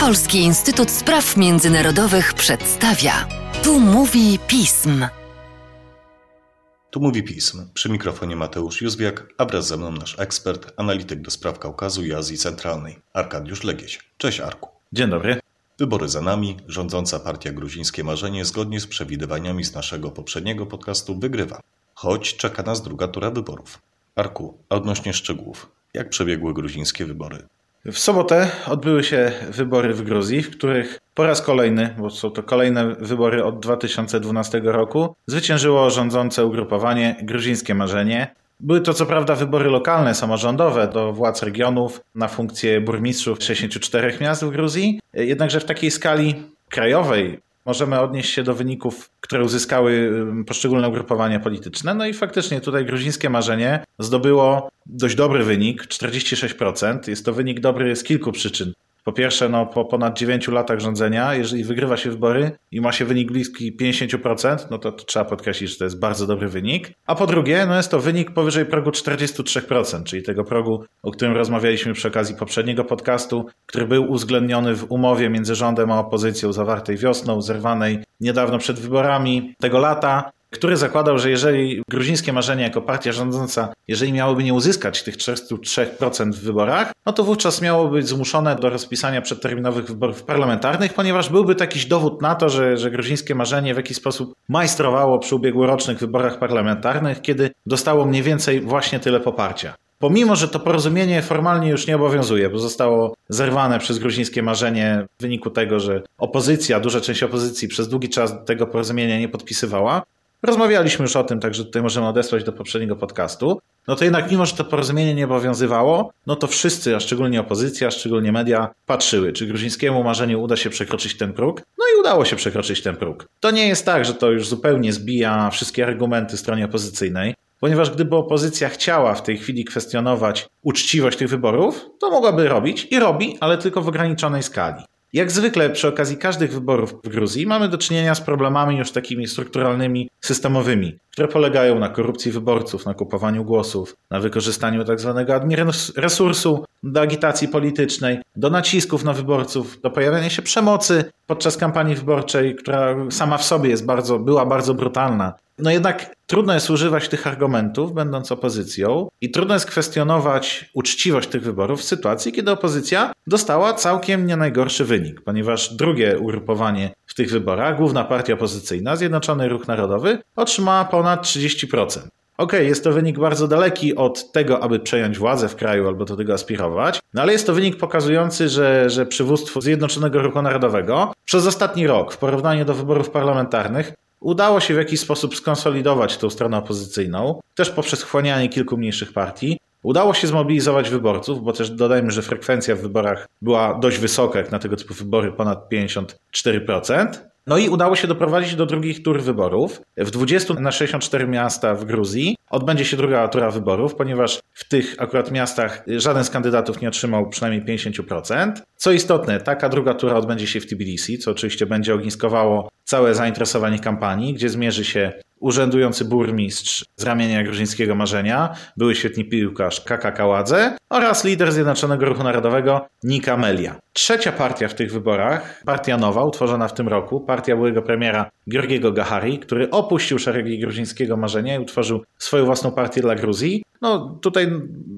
Polski Instytut Spraw Międzynarodowych przedstawia. Tu mówi pism. Tu mówi pism. Przy mikrofonie Mateusz Józwiak, a wraz ze mną nasz ekspert, analityk do spraw Kaukazu i Azji Centralnej, Arkadiusz Legieś. Cześć Arku. Dzień dobry. Wybory za nami. Rządząca partia Gruzińskie Marzenie zgodnie z przewidywaniami z naszego poprzedniego podcastu wygrywa. Choć czeka nas druga tura wyborów. Arku, a odnośnie szczegółów. Jak przebiegły gruzińskie wybory? W sobotę odbyły się wybory w Gruzji, w których po raz kolejny, bo są to kolejne wybory od 2012 roku, zwyciężyło rządzące ugrupowanie Gruzińskie Marzenie. Były to co prawda wybory lokalne, samorządowe do władz regionów na funkcję burmistrzów 64 miast w Gruzji, jednakże w takiej skali krajowej możemy odnieść się do wyników, które uzyskały poszczególne ugrupowania polityczne. No i faktycznie tutaj gruzińskie marzenie zdobyło dość dobry wynik, 46%. Jest to wynik dobry z kilku przyczyn. Po pierwsze, no, po ponad 9 latach rządzenia, jeżeli wygrywa się wybory i ma się wynik bliski 50%, no to, to, trzeba podkreślić, że to jest bardzo dobry wynik. A po drugie, no jest to wynik powyżej progu 43%, czyli tego progu, o którym rozmawialiśmy przy okazji poprzedniego podcastu, który był uwzględniony w umowie między rządem a opozycją zawartej wiosną, zerwanej niedawno przed wyborami tego lata który zakładał, że jeżeli gruzińskie marzenie jako partia rządząca, jeżeli miałoby nie uzyskać tych 43% w wyborach, no to wówczas miałoby być zmuszone do rozpisania przedterminowych wyborów parlamentarnych, ponieważ byłby to jakiś dowód na to, że, że gruzińskie marzenie w jakiś sposób majstrowało przy ubiegłorocznych wyborach parlamentarnych, kiedy dostało mniej więcej właśnie tyle poparcia. Pomimo, że to porozumienie formalnie już nie obowiązuje, bo zostało zerwane przez gruzińskie marzenie w wyniku tego, że opozycja, duża część opozycji przez długi czas tego porozumienia nie podpisywała, Rozmawialiśmy już o tym, także tutaj możemy odesłać do poprzedniego podcastu. No to jednak, mimo że to porozumienie nie obowiązywało, no to wszyscy, a szczególnie opozycja, a szczególnie media, patrzyły, czy gruzińskiemu marzeniu uda się przekroczyć ten próg. No i udało się przekroczyć ten próg. To nie jest tak, że to już zupełnie zbija wszystkie argumenty stronie opozycyjnej, ponieważ gdyby opozycja chciała w tej chwili kwestionować uczciwość tych wyborów, to mogłaby robić i robi, ale tylko w ograniczonej skali. Jak zwykle przy okazji każdych wyborów w Gruzji mamy do czynienia z problemami już takimi strukturalnymi, systemowymi, które polegają na korupcji wyborców, na kupowaniu głosów, na wykorzystaniu tzw. Tak resursu do agitacji politycznej, do nacisków na wyborców, do pojawiania się przemocy podczas kampanii wyborczej, która sama w sobie jest bardzo, była bardzo brutalna. No jednak trudno jest używać tych argumentów, będąc opozycją, i trudno jest kwestionować uczciwość tych wyborów w sytuacji, kiedy opozycja dostała całkiem nie najgorszy wynik, ponieważ drugie ugrupowanie w tych wyborach, główna partia opozycyjna, Zjednoczony Ruch Narodowy, otrzymała ponad 30%. Okej, okay, jest to wynik bardzo daleki od tego, aby przejąć władzę w kraju albo do tego aspirować, no ale jest to wynik pokazujący, że, że przywództwo Zjednoczonego Ruchu Narodowego przez ostatni rok w porównaniu do wyborów parlamentarnych udało się w jakiś sposób skonsolidować tą stronę opozycyjną, też poprzez wchłanianie kilku mniejszych partii. Udało się zmobilizować wyborców, bo też dodajmy, że frekwencja w wyborach była dość wysoka, jak na tego typu wybory, ponad 54%. No i udało się doprowadzić do drugich tur wyborów. W 20 na 64 miasta w Gruzji odbędzie się druga tura wyborów, ponieważ w tych akurat miastach żaden z kandydatów nie otrzymał przynajmniej 50%. Co istotne, taka druga tura odbędzie się w Tbilisi, co oczywiście będzie ogniskowało całe zainteresowanie kampanii, gdzie zmierzy się urzędujący burmistrz z ramienia gruzińskiego marzenia, były świetny piłkarz Kaka Kaładze oraz lider Zjednoczonego Ruchu Narodowego Nika Melia. Trzecia partia w tych wyborach, partia nowa, utworzona w tym roku, partia byłego premiera Georgiego Gahari, który opuścił szeregi gruzińskiego marzenia i utworzył swoją własną partię dla Gruzji. No tutaj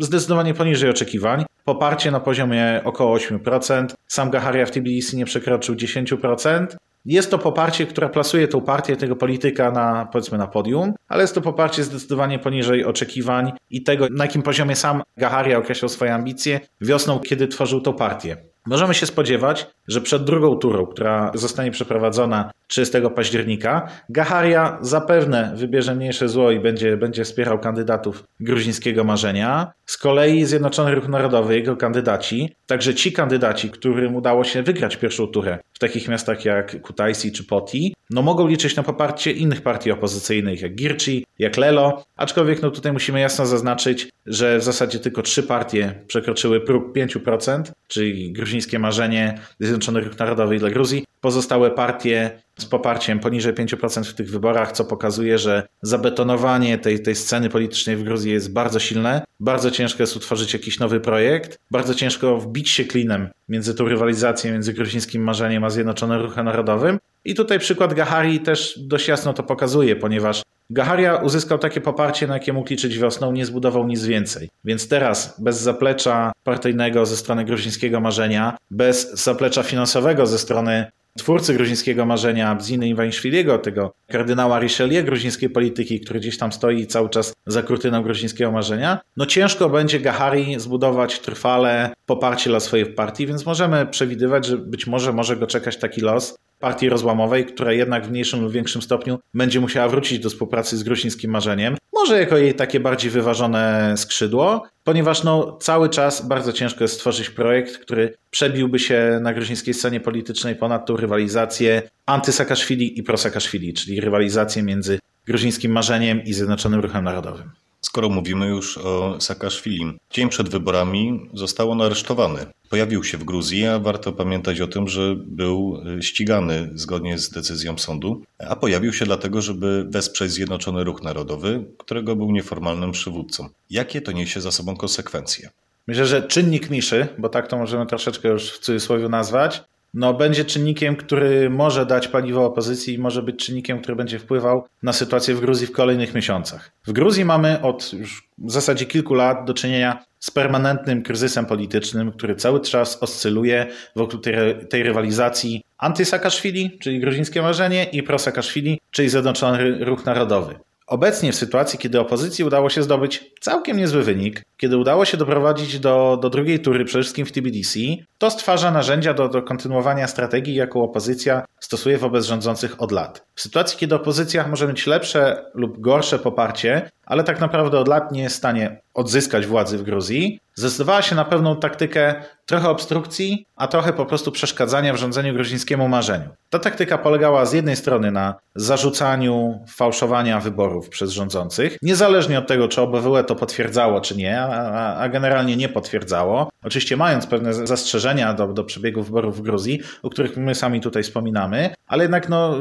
zdecydowanie poniżej oczekiwań. Poparcie na poziomie około 8%. Sam Gaharia w Tbilisi nie przekroczył 10%. Jest to poparcie, które plasuje tą partię, tego polityka na, powiedzmy, na podium, ale jest to poparcie zdecydowanie poniżej oczekiwań i tego, na jakim poziomie sam Gaharia określał swoje ambicje wiosną, kiedy tworzył tą partię. Możemy się spodziewać, że przed drugą turą, która zostanie przeprowadzona 30 października, Gaharia zapewne wybierze mniejsze zło i będzie, będzie wspierał kandydatów gruzińskiego marzenia. Z kolei Zjednoczony Ruch Narodowy, jego kandydaci, także ci kandydaci, którym udało się wygrać pierwszą turę w takich miastach jak Kutaisi czy Poti, no mogą liczyć na poparcie innych partii opozycyjnych, jak Girci, jak Lelo, aczkolwiek no tutaj musimy jasno zaznaczyć, że w zasadzie tylko trzy partie przekroczyły próg 5%, czyli gruzińskie marzenie, Zjednoczony Ruch Narodowy dla Gruzji pozostałe partie z poparciem poniżej 5% w tych wyborach, co pokazuje, że zabetonowanie tej, tej sceny politycznej w Gruzji jest bardzo silne. Bardzo ciężko jest utworzyć jakiś nowy projekt, bardzo ciężko wbić się klinem między tą rywalizacją między gruzińskim marzeniem a Zjednoczonym Ruchem Narodowym. I tutaj przykład Gahari też dość jasno to pokazuje, ponieważ Gaharia uzyskał takie poparcie, na jakie mógł liczyć wiosną, nie zbudował nic więcej. Więc teraz, bez zaplecza partyjnego ze strony gruzińskiego marzenia, bez zaplecza finansowego ze strony twórcy gruzińskiego marzenia Bziny Iwańszwiliego, tego kardynała Richelieu gruzińskiej polityki, który gdzieś tam stoi cały czas za kurtyną gruzińskiego marzenia, no ciężko będzie Gahari zbudować trwale poparcie dla swojej partii, więc możemy przewidywać, że być może może go czekać taki los, partii rozłamowej, która jednak w mniejszym lub większym stopniu będzie musiała wrócić do współpracy z gruzińskim marzeniem. Może jako jej takie bardziej wyważone skrzydło, ponieważ no, cały czas bardzo ciężko jest stworzyć projekt, który przebiłby się na gruzińskiej scenie politycznej ponad tą rywalizację antysakaszwili i prosakaszwili, czyli rywalizację między gruzińskim marzeniem i Zjednoczonym Ruchem Narodowym. Skoro mówimy już o Saakaszwili, dzień przed wyborami został on aresztowany. Pojawił się w Gruzji, a warto pamiętać o tym, że był y, ścigany zgodnie z decyzją sądu, a pojawił się dlatego, żeby wesprzeć Zjednoczony Ruch Narodowy, którego był nieformalnym przywódcą. Jakie to niesie za sobą konsekwencje? Myślę, że czynnik Miszy, bo tak to możemy troszeczkę już w cudzysłowie nazwać, no, będzie czynnikiem, który może dać paliwo opozycji i może być czynnikiem, który będzie wpływał na sytuację w Gruzji w kolejnych miesiącach. W Gruzji mamy od już w zasadzie kilku lat do czynienia z permanentnym kryzysem politycznym, który cały czas oscyluje wokół tej, tej rywalizacji antysakaszwili, czyli gruzińskie marzenie, i prosakaszwili, czyli Zjednoczony Ruch Narodowy. Obecnie w sytuacji, kiedy opozycji udało się zdobyć całkiem niezły wynik, kiedy udało się doprowadzić do, do drugiej tury, przede wszystkim w TBDC, to stwarza narzędzia do, do kontynuowania strategii, jaką opozycja stosuje wobec rządzących od lat. W sytuacji, kiedy opozycja może mieć lepsze lub gorsze poparcie, ale tak naprawdę od lat nie jest w stanie odzyskać władzy w Gruzji, zdecydowała się na pewną taktykę trochę obstrukcji, a trochę po prostu przeszkadzania w rządzeniu gruzińskiemu marzeniu. Ta taktyka polegała z jednej strony na zarzucaniu fałszowania wyborów przez rządzących, niezależnie od tego, czy OBWE to potwierdzało, czy nie, a, a generalnie nie potwierdzało. Oczywiście mając pewne zastrzeżenia do, do przebiegu wyborów w Gruzji, o których my sami tutaj wspominamy, ale jednak no,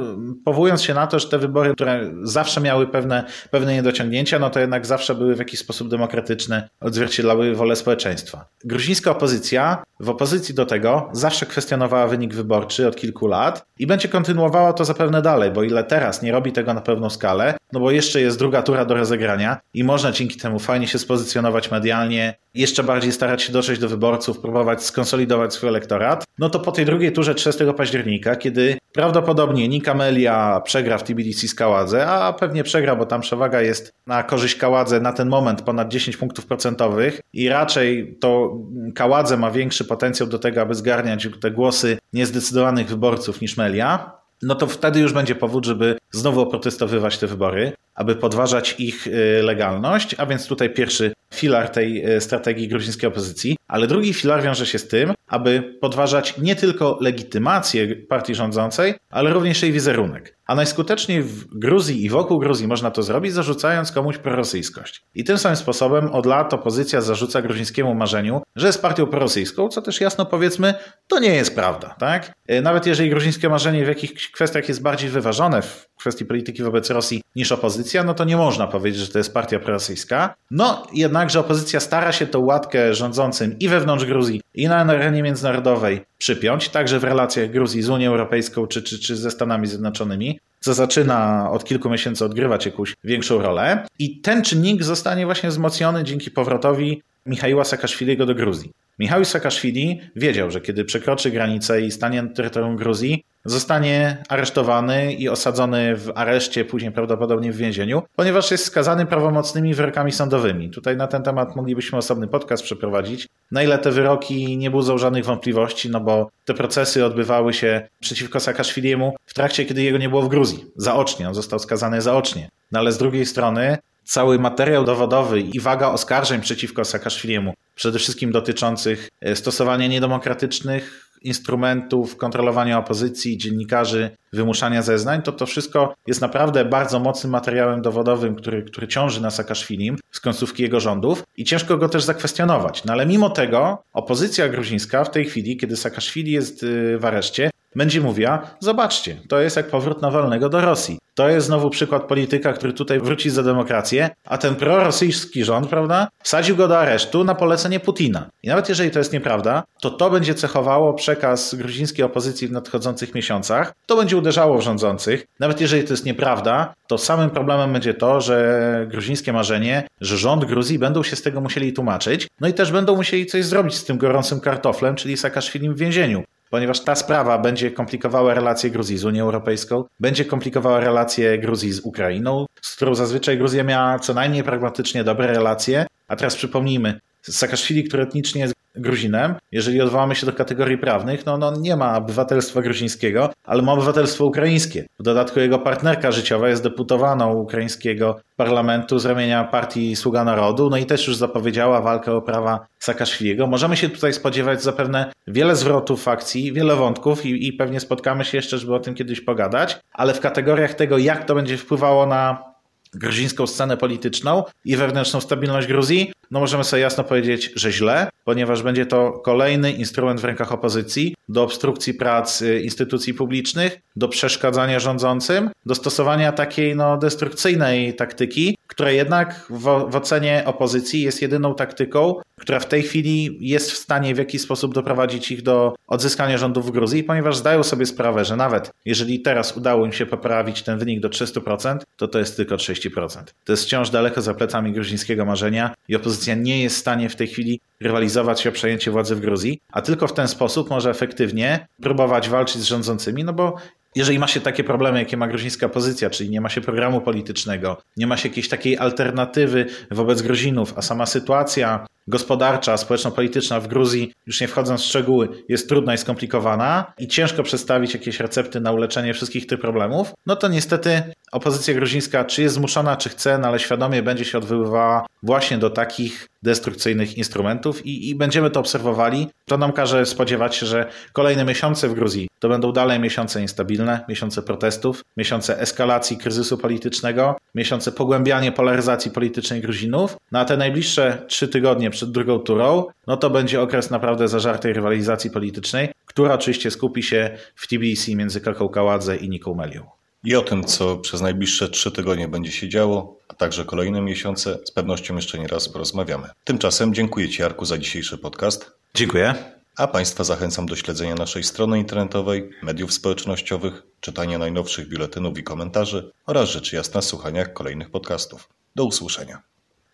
powołując się na to, że te wybory, które zawsze miały pewne, pewne niedociągnięcia, no to jednak zawsze były w jakiś sposób demokratyczne, odzwierciedlały wolę społeczeństwa. Gruzińska opozycja w opozycji do tego zawsze kwestionowała wynik wyborczy od kilku lat i będzie kontynuowała to zapewne dalej, bo ile teraz nie robi tego na pewną skalę, no bo jeszcze jest druga tura do rozegrania i można dzięki temu fajnie się spozycjonować medialnie, jeszcze bardziej starać się dotrzeć do wyborców, próbować skonsolidować swój elektorat, no to po tej drugiej turze 30 października, kiedy prawdopodobnie Nika Melia przegra w TBDC z Kaładze, a pewnie przegra, bo tam przewaga jest na korzyść Kaładze na ten moment ponad 10 punktów procentowych i raczej to Kaładze ma większy potencjał do tego, aby zgarniać te głosy niezdecydowanych wyborców niż Melia, no to wtedy już będzie powód, żeby znowu oprotestowywać te wybory, aby podważać ich y, legalność, a więc tutaj pierwszy filar tej y, strategii gruzińskiej opozycji, ale drugi filar wiąże się z tym, aby podważać nie tylko legitymację partii rządzącej, ale również jej wizerunek. A najskuteczniej w Gruzji i wokół Gruzji można to zrobić, zarzucając komuś prorosyjskość. I tym samym sposobem od lat opozycja zarzuca gruzińskiemu marzeniu, że jest partią prorosyjską, co też jasno powiedzmy, to nie jest prawda. Tak? Y, nawet jeżeli gruzińskie marzenie w jakichś kwestiach jest bardziej wyważone w kwestii polityki wobec Rosji niż opozycja, no to nie można powiedzieć, że to jest partia prorosyjska. No jednakże opozycja stara się tą łatkę rządzącym i wewnątrz Gruzji, i na arenie międzynarodowej przypiąć, także w relacjach Gruzji z Unią Europejską czy, czy, czy ze Stanami Zjednoczonymi, co zaczyna od kilku miesięcy odgrywać jakąś większą rolę. I ten czynnik zostanie właśnie wzmocniony dzięki powrotowi Michaiła Saakaszwiliego do Gruzji. Michał Saakaszwili wiedział, że kiedy przekroczy granicę i stanie na terytorium Gruzji, zostanie aresztowany i osadzony w areszcie, później prawdopodobnie w więzieniu, ponieważ jest skazany prawomocnymi wyrokami sądowymi. Tutaj na ten temat moglibyśmy osobny podcast przeprowadzić. Na ile te wyroki nie budzą żadnych wątpliwości, no bo te procesy odbywały się przeciwko Saakaszwiliemu w trakcie, kiedy jego nie było w Gruzji. Zaocznie, on został skazany zaocznie. No ale z drugiej strony cały materiał dowodowy i waga oskarżeń przeciwko Saakaszwiliemu, przede wszystkim dotyczących e, stosowania niedemokratycznych instrumentów kontrolowania opozycji, dziennikarzy, wymuszania zeznań, to to wszystko jest naprawdę bardzo mocnym materiałem dowodowym, który, który ciąży na Saakaszwilim z końcówki jego rządów i ciężko go też zakwestionować. No ale mimo tego opozycja gruzińska w tej chwili, kiedy Saakaszwili jest y, w areszcie, będzie mówiła: Zobaczcie, to jest jak powrót Nawalnego do Rosji. To jest znowu przykład polityka, który tutaj wróci za demokrację, a ten prorosyjski rząd, prawda, wsadził go do aresztu na polecenie Putina. I nawet jeżeli to jest nieprawda, to to będzie cechowało przekaz gruzińskiej opozycji w nadchodzących miesiącach. To będzie uderzało w rządzących. Nawet jeżeli to jest nieprawda, to samym problemem będzie to, że gruzińskie marzenie, że rząd Gruzji będą się z tego musieli tłumaczyć, no i też będą musieli coś zrobić z tym gorącym kartoflem, czyli Saakaszwilim w więzieniu ponieważ ta sprawa będzie komplikowała relacje Gruzji z Unią Europejską, będzie komplikowała relacje Gruzji z Ukrainą, z którą zazwyczaj Gruzja miała co najmniej pragmatycznie dobre relacje. A teraz przypomnijmy, Saakaszwili, który etnicznie jest Gruzinem, jeżeli odwołamy się do kategorii prawnych, no, no nie ma obywatelstwa gruzińskiego, ale ma obywatelstwo ukraińskie. W dodatku jego partnerka życiowa jest deputowaną ukraińskiego parlamentu z ramienia partii Sługa Narodu, no i też już zapowiedziała walkę o prawa Saakaszwiliego. Możemy się tutaj spodziewać zapewne wiele zwrotów akcji, wiele wątków i, i pewnie spotkamy się jeszcze, żeby o tym kiedyś pogadać, ale w kategoriach tego, jak to będzie wpływało na gruzińską scenę polityczną i wewnętrzną stabilność Gruzji, no możemy sobie jasno powiedzieć, że źle, ponieważ będzie to kolejny instrument w rękach opozycji do obstrukcji prac y, instytucji publicznych, do przeszkadzania rządzącym, do stosowania takiej no, destrukcyjnej taktyki, która jednak w, w ocenie opozycji jest jedyną taktyką, która w tej chwili jest w stanie w jakiś sposób doprowadzić ich do odzyskania rządów w Gruzji, ponieważ zdają sobie sprawę, że nawet jeżeli teraz udało im się poprawić ten wynik do 300%, to to jest tylko 30%. To jest wciąż daleko za plecami gruzińskiego marzenia i opozycja nie jest w stanie w tej chwili rywalizować o przejęcie władzy w Gruzji, a tylko w ten sposób może efektywnie próbować walczyć z rządzącymi, no bo jeżeli ma się takie problemy, jakie ma gruzińska opozycja, czyli nie ma się programu politycznego, nie ma się jakiejś takiej alternatywy wobec Gruzinów, a sama sytuacja gospodarcza, społeczno-polityczna w Gruzji, już nie wchodząc w szczegóły, jest trudna i skomplikowana i ciężko przedstawić jakieś recepty na uleczenie wszystkich tych problemów, no to niestety opozycja gruzińska, czy jest zmuszona, czy chce, no ale świadomie będzie się odwoływała właśnie do takich destrukcyjnych instrumentów i, i będziemy to obserwowali. To nam każe spodziewać się, że kolejne miesiące w Gruzji to będą dalej miesiące niestabilne, miesiące protestów, miesiące eskalacji kryzysu politycznego, miesiące pogłębiania polaryzacji politycznej Gruzinów. No te najbliższe trzy tygodnie przed drugą turą, no to będzie okres naprawdę zażartej rywalizacji politycznej, która oczywiście skupi się w Tbilisi między Kakałkaładze i Niką Melią. I o tym, co przez najbliższe trzy tygodnie będzie się działo, a także kolejne miesiące, z pewnością jeszcze nie raz porozmawiamy. Tymczasem dziękuję Ci, Jarku, za dzisiejszy podcast. Dziękuję. A Państwa zachęcam do śledzenia naszej strony internetowej, mediów społecznościowych, czytania najnowszych biuletynów i komentarzy oraz rzecz jasna słuchania kolejnych podcastów. Do usłyszenia.